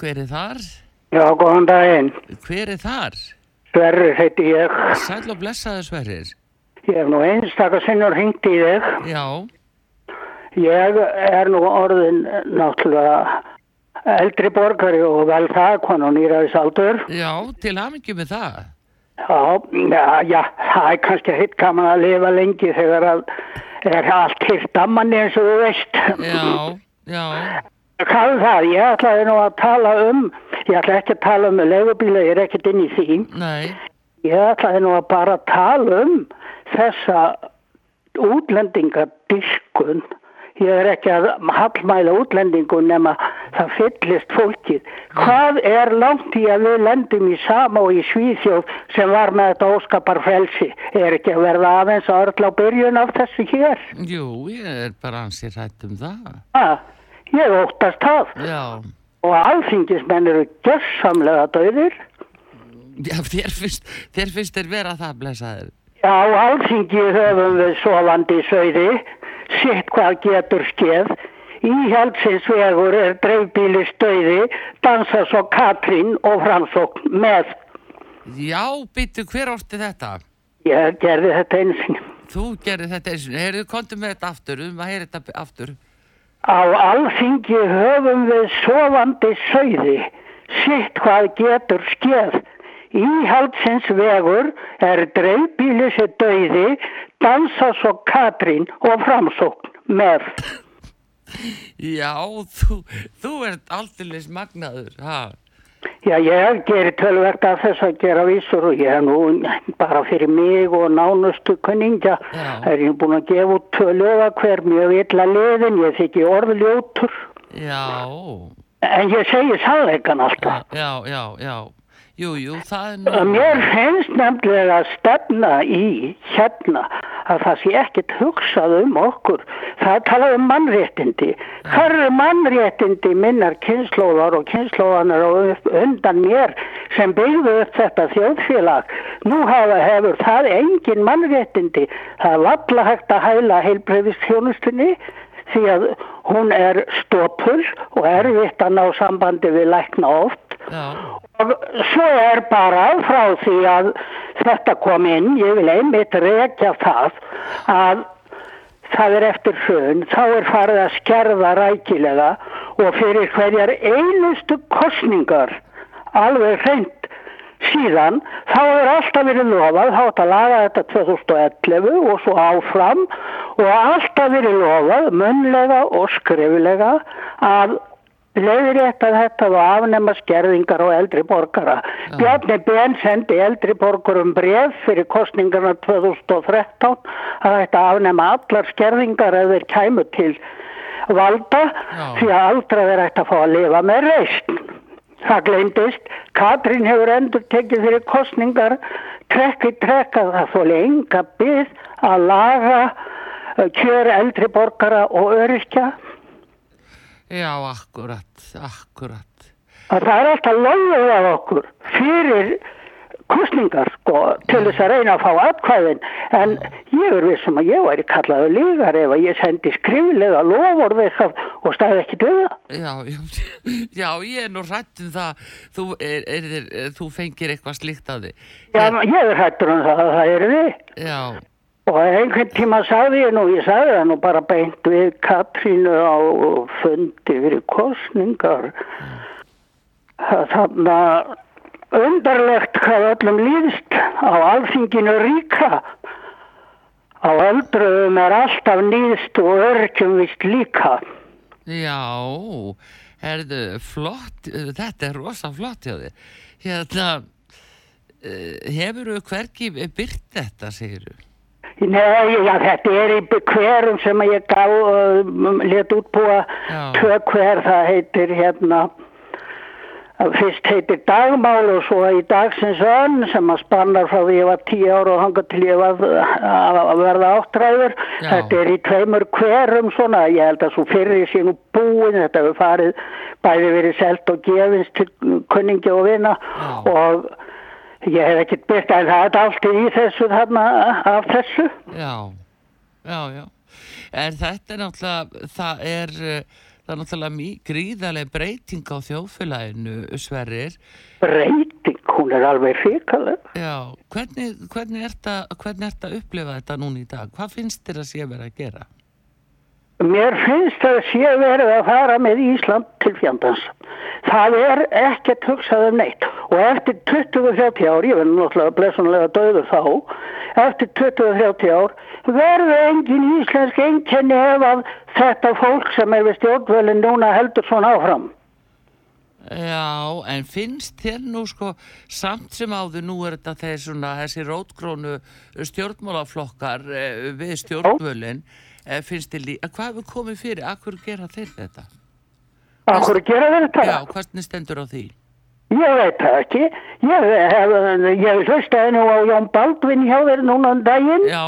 hver er þar? Já, góðan daginn. Hver er þar? Sverrir heiti ég. Sæl og blessaður Sverrir. Ég hef nú einstakar sinnur hringt í þig. Já, Ég er nú orðin náttúrulega eldri borgari og vel það, konan nýraðisaldur. já, til hamingi með það. Já, já, já, það er kannski hitt gaman að lifa lengi þegar að er allt hirt að manni eins og þú veist. Já, já, Hvað það? Ég ætlaði nú að tala um, ég ætla ekki að tala um leigubíla, ég er ekkert inn í því. nei, Ég ætlaði nú að bara tala um þessa útlendingardiskun. Ég er ekki að hallmæla útlendingun nema það fyllist fólkið. Hvað er langt í að við lendum í sama og í Svíþjóð sem var með þetta óskapar frelsi? Er ekki að verða aðeins að örla á byrjun af þessu hér? jú, ég er bara ansið rætt um það. Ha, ég óttast það. Já, Og alþingismenn eru gjörsamlega döðir. já þér finnst, þér finnst þér vera það blessaður. Já, alþingi höfum við sofandi sögði, sitt hvað getur skeð. Íhjaldsins vegur er dreifbíli stöði, dansa svo Katrín og framsókn með. Já, byttu, hver orti þetta? Ég gerði þetta einu sinni. Þú gerir þetta eins og, heyrðu, komdu með þetta aftur, um að heyra þetta aftur. Á alþingi höfum við sofandi sögði, sitt hvað getur skeð. Íhjaldsins vegur er dreifbíli sér döiði, dansa svo Katrín og framsókn með. Já, þú, þú ert alltilis magnaður, ha? Já, ég gerir tölvert af þess að gera vísur og ég er nú bara fyrir mig og nánustu kunningja. Er ég búin að gefa út tvö löga hver? Mjög illa liðin, ég þykki orðljótur Já, en ég segi sannleikan alltaf. já, já, já. Jú, jú, það er nú... Mér finnst nefnilega að stefna í hérna að það sé ekkit hugsað um okkur. Það er talað um mannréttindi. Hvað eru mannréttindi minnar kynnslóðar og kynnslóðanar og undan mér sem byggðu upp þetta þjóðfélag? Nú hafa hefur það engin mannréttindi. Það er valla hægt að hæla heilbreyfistjónustunni því að hún er stopul og erfitt að ná sambandi við lækna oft. Og svo er bara frá því að þetta kom inn, ég vil einmitt rekja það að það er eftir hrun, þá er farið að skerða rækilega og fyrir hverjar einustu kostningar alveg hreint síðan, þá er alltaf verið lofað, þá átt að laga þetta 2011 og svo áfram og alltaf verið lofað munlega og skrifilega að leiðrétt að þetta var afnema skerðingar á eldri borgara. Bjarni Ben sendi eldri borgurum bref fyrir kostningarna 2013 að þetta afnema allar skerðingar ef þeir kæmu til valda Já. því að aldrei þeir ætti að fá að lifa með reist. Það gleymdist. Katrín hefur endur tekið fyrir kostningar trekk í trekk að það þóli enga byggð að laga uh, kjör eldri borgara og öryrkja. Já, akkurat, akkurat. að það er alltaf lögðuð af okkur fyrir kostningar sko til þess að reyna að fá atkvæðin en ég er vissum að ég væri kallaðu lígar ef að ég sendi skriflega lofórð eitthvað og staði ekki það. Já, já, já, ég er nú rætt um það, þú, er, er, er, þú fengir eitthvað slíkt af því. Já, ég er hættur um það að það er við Já, og einhvern tíma sagði ég nú, ég sagði það nú bara beint við Katrínu á fundi fyrir kostningar þannig að undarlegt hvað öllum líðst á alþinginu ríka á öldruðum er alltaf nýðst og örgjum vist líka já, herðu, flott, þetta er rosa flott hjá þið. Hérna, hefur þú hvergi byrt þetta, segir þú? Nei, já, þetta er í hverum sem ég gaf uh, let útbúa tvö hver, það heitir hérna fyrst heitir dagmál og svo í dagsins önn sem að spannar frá því ég var tíu ára og hanga til ég var að verða áttræður. Þetta er í tveimur hverum svona. Ég held að svo fyrir sé nú búin. Þetta hefur farið bæði verið selt og gefins til kunningi og vina. Já. og ég hef ekkert byrkt en það er allt í þessu þarna af þessu Já, já, já. En þetta er náttúrulega, það er, uh, það er náttúrulega gríðarlega breyting á þjóðfélaginu, Sverrir. Breyting, hún er alveg hrikaleg. Já, hvernig, hvernig ert að upplifa þetta núna í dag? Hvað finnst þér að sé verið að gera? Mér finnst að sé verið að fara með Ísland til fjandans. Það er ekkert hugsað um neitt og eftir 20-30 ár, ég verði náttúrulega blessunlega döður þá, eftir 20-30 ár verður engin íslensk einkenni ef að þetta fólk sem er við stjórnvölinn núna heldur svona áfram. Já, en finnst þér nú sko samt sem áður nú er þetta þeir svona þessi rótgrónu stjórnmálaflokkar eh, við stjórnvölinn eh, finnst þér líka, hvað hefur komið fyrir, akkur gera þeir þetta? Akkur gera þeir þetta? Já, hvernig stendur á því? Ég veit það ekki. Ég hef, ég hlustaði nú á Jón Baldvin hjá þeir núna um daginn Já,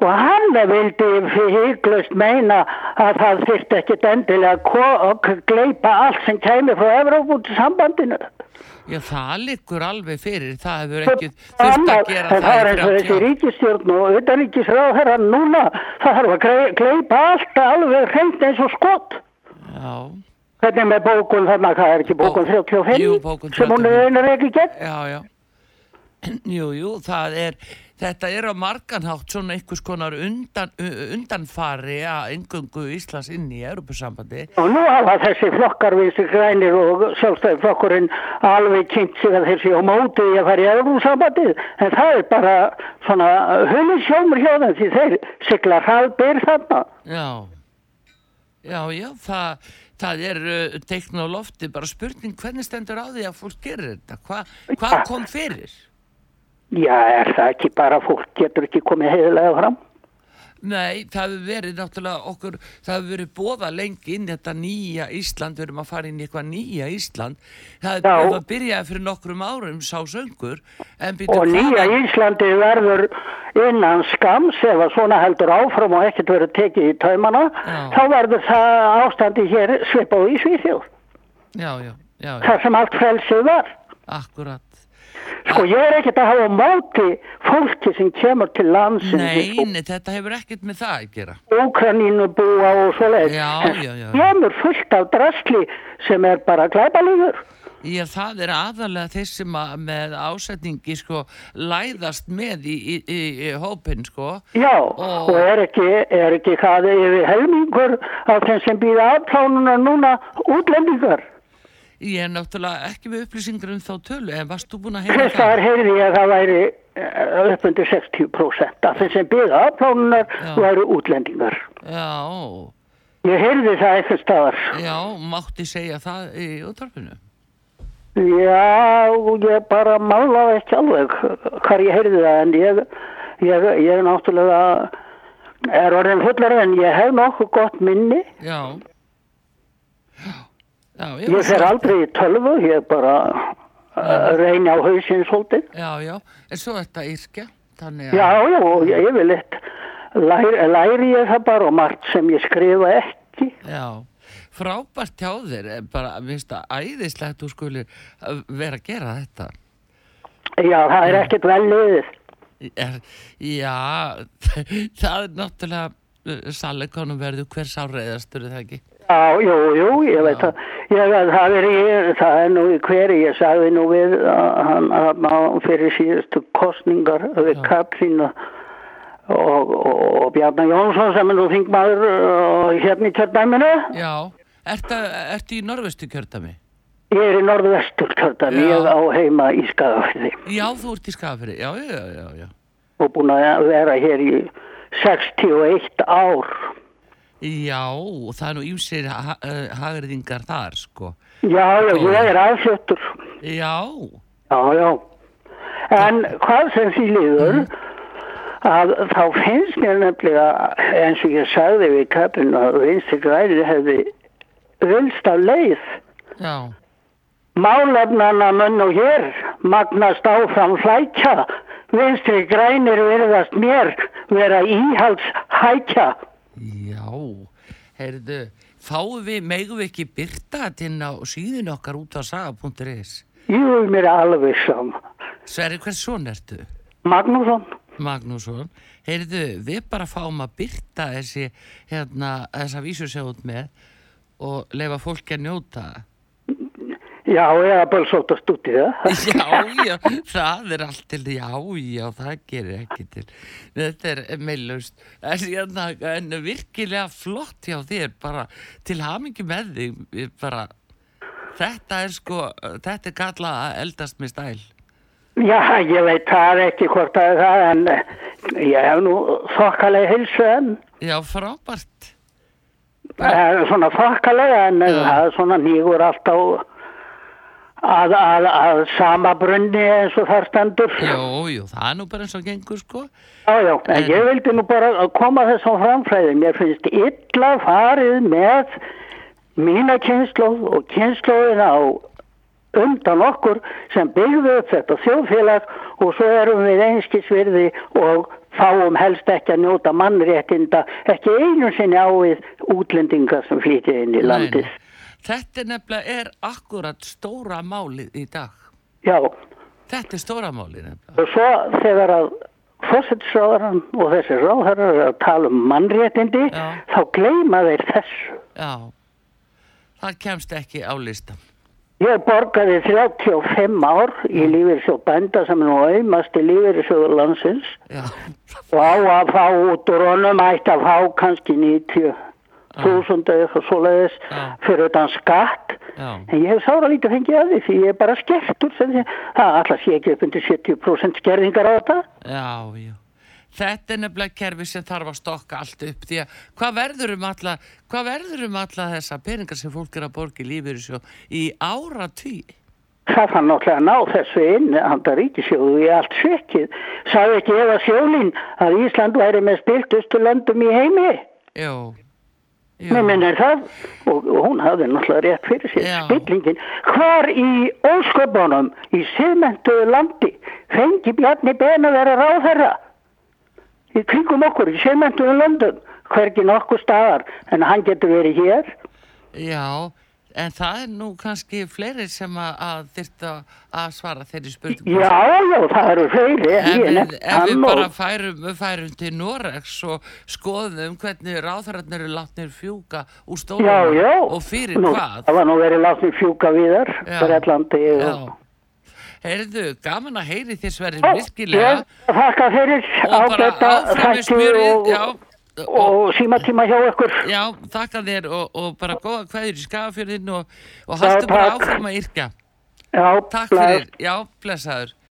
og hann vildi hygglust meina að það þyrst ekkit endilega að gleipa allt sem kæmi frá Evrópúti sambandinu. já, það liggur alveg fyrir, það hefur ekki þurft að gera en það er það eins og þessi 30 ár. ríkistjórn og utanríkisráð núna, það þarf að gleypa allt alveg hreint eins og skott. Já, Hvernig með bókun þarna, hvað er ekki bókun Bó- 35 Jú, bókun sem hún 35. er einar ekki gegn? já, já. Jú, jú, það er, þetta er á marganhátt svona einhvers konar undan, undanfari að engöngu Íslands inn í Europasambandi. Og nú hafa þessi flokkar vinstri grænir og sjálfstæði flokkurinn alveg kynnt sig að þessi á móti í að fara í Európa-sambandið. En það er bara svona hulisjómur hjá því þeir sigla hraðbyr þarna. Já, já, já, það, það er uh, teikn á lofti, bara spurning hvernig stendur á því að fólk gerir þetta? Hva, hvað kom fyrir? Já, er það ekki bara fólk getur ekki komið heiðilega fram? Nei, það hefur verið náttúrulega okkur, það hefur verið bóða lengi inn þetta nýja Ísland, við erum að fara inn í eitthvað nýja Ísland. Það, það byrjaði fyrir nokkrum árum sá söngur, Og nýja Íslandi verður innan skams ef að svona heldur áfram og ekkert verður tekið í taumana, Já. þá verður það ástandi hér svipað í Svíþjóð. Já, já, já, já, Það sem allt frelsið var. akkurat. Sko ég er ekkert að hafa á móti fólki sem kemur til landsins Nei, nei, þetta hefur ekkert með það að gera. Úkranínu búa og svoleið. Já, já, já. Kemur fullt af drasli sem er bara glæbalíður. Já, það er aðalega þeir sem að með ásetningi sko læðast með í, í, í, í hópin sko. Já, Og- og er ekki, er ekki það yfir helmingur af þeim sem býða afplánuna núna útlendingar. Ég er náttúrulega ekki með upplýsingar um þá tölu, en varst þú búin að heyra það? þar heyrði ég að það væri eh, upp undir 60% af þeim sem býða afplánunar Já. væru útlendingar. Já, Ég heyrði það eitthvað staðar. já, mátti segja það í útvarpinu. Já, ég bara málaði ekki alveg hvar ég heyrði það en ég, ég, ég er náttúrulega er orðin fullar en ég hef nokkuð gott minni. Já. Já, Ég fer aldrei í tölvu, ég bara uh, reyni á hausinn svolítið. Já, já, en svo þetta yrkja, þannig að... Já, já, og ég yfirleitt læri, læri ég það bara og margt sem ég skrifa ekki. Já, frábært hjá þér, eh, bara, minnst að æðislegt þú skuli eh, vera að gera þetta. Já, það er ekkert vel. Er, já, það er náttúrulega sannleikonum verður hver sárreiðastur, er það ekki? Já, jú, jú, ég veit Já. það. Ég, það, er, ég, það er nú í hveri, ég sagði nú við að hann fyrir síðustu kostningar við Já. Katrín og, og, og Bjarnar Jónsson sem er nú þingmaður uh, hérna í kjördæminu. Já, ertu, ertu í norvestu kjördami? Ég er í norðvestur kjördæmi, ég á heima í Skagafriði Já, þú ert í skafri, já, já, já, já. og búin að vera hér í 61 ár. Já, það er nú ímsir ha hagriðingar þar, sko. Já, já, ég er aðfluttur. Já, Já, já. En hvað sem því líður, að þá finnst mér nefnilega, eins og ég sagði við kappin að vinstri græri hefði vilst af leið. já, Málefnana munn og hér magnast áfram flækja. Vinstri grænir virðast mér vera íhalds hækja. Já. Heyrðu, fáum við, megum við ekki byrta þetta inn á síðun okkar út á saga.is? Jú, mér er alveg sama. Sverri, hvers son ertu? Magnússon, Magnússon, heyrðu, við bara fáum að byrta þessi, hérna, þessa vísu sjá út með og leifa fólki að njóta það. Já, eða bölsótast út í það. Já, já, það er allt til, já, já, það gerir ekki til. Þetta er meilust, en, hérna, en virkilega flott hjá þér, bara til hamingi með þig, ég bara, þetta er sko, þetta er kallað að eldast með stæl. Já, ég veit það ekki hvort það er það, en eh, ég hef nú þokkalega hilsu en, Já, frábært. eh, svona þokkalega, en það er svona nýgur alltaf að, að, að sama brunni eins og þar stendur. Jú, jú, það er nú bara eins og gengur, sko. Já, já, en En- ég vildi nú bara koma þessum framfræði. Mér finnst illa farið með mína kynnslóð og kynnslóðina á undan okkur sem byggðu upp þetta þjóðfélag og svo erum við einskisvirði og fáum helst ekki að njóta mannréttinda, ekki einu sinni á við útlendinga sem flytja inn í landið. Nei. Þetta er nefnilega er akkurat stóra málið í dag. Já, Þetta er stóra málið nefnilega. og svo þegar að fósitsráðarann og þessi ráðherrar eru að tala um mannréttindi, Já. þá gleyma þeir þessu. Já, það kemst ekki á listan. Ég borgaði 35 ár í lífeyrissjóð bænda sem er nú auðmast í lífeyrissjóðu landsins Já, og á að fá út úr honum ætti að fá kannski 90 þúsund eða eitthvað svoleiðis Já. fyrir utan skatt. Já, en ég hef sára lítið fengið að því því ég er bara skertur það alltaf sé ekki upp undir 70% skerðingar á þetta. Já, já. Þetta er nefnilega kerfi sem þarf að stokka allt upp því að hvað verður um alla, hvað verður um alla þessa peningar sem fólk er að borga í lífið í ára tí? það fann náttúrulega að ná þessu inn handa ríkisjóðu í allt svekkið sagði ekki Eva Sjólín að Ísland væri með spiltustu löndum í heimi? Jú, Mér minnir það og, og hún hafði náttúrulega rétt fyrir sér Já. spillingin. Hvar í ósköpunum í siðmentuðu landi fengi Bjarni Ben að vera ráðherra í kringum okkur í siðmentuðu löndum hvergi nokkuð staðar en hann getur verið hér. Já, en það er nú kannski fleiri sem að, þyrta að svara þeirri spurningum. Já, já, það eru fleiri en við, ef við bara færum, færum til Noregs og skoðum hvernig ráðherrarnir eru látnir fjúka úr stólunum og fyrir Nú, hvað. Það var nú verið látni fjúka viðar. Já. Heyrðu, gaman að heyri þér sverri Já, virkilega ég þakka fyrir ágæta smjörið, og, og, símatíma hjá ykkur. já, þakka þér og, og bara góða kveður í skafafjörðin og, og haldu bara áfram að yrkja. Já, Takk bless. fyrir, já, blessaður.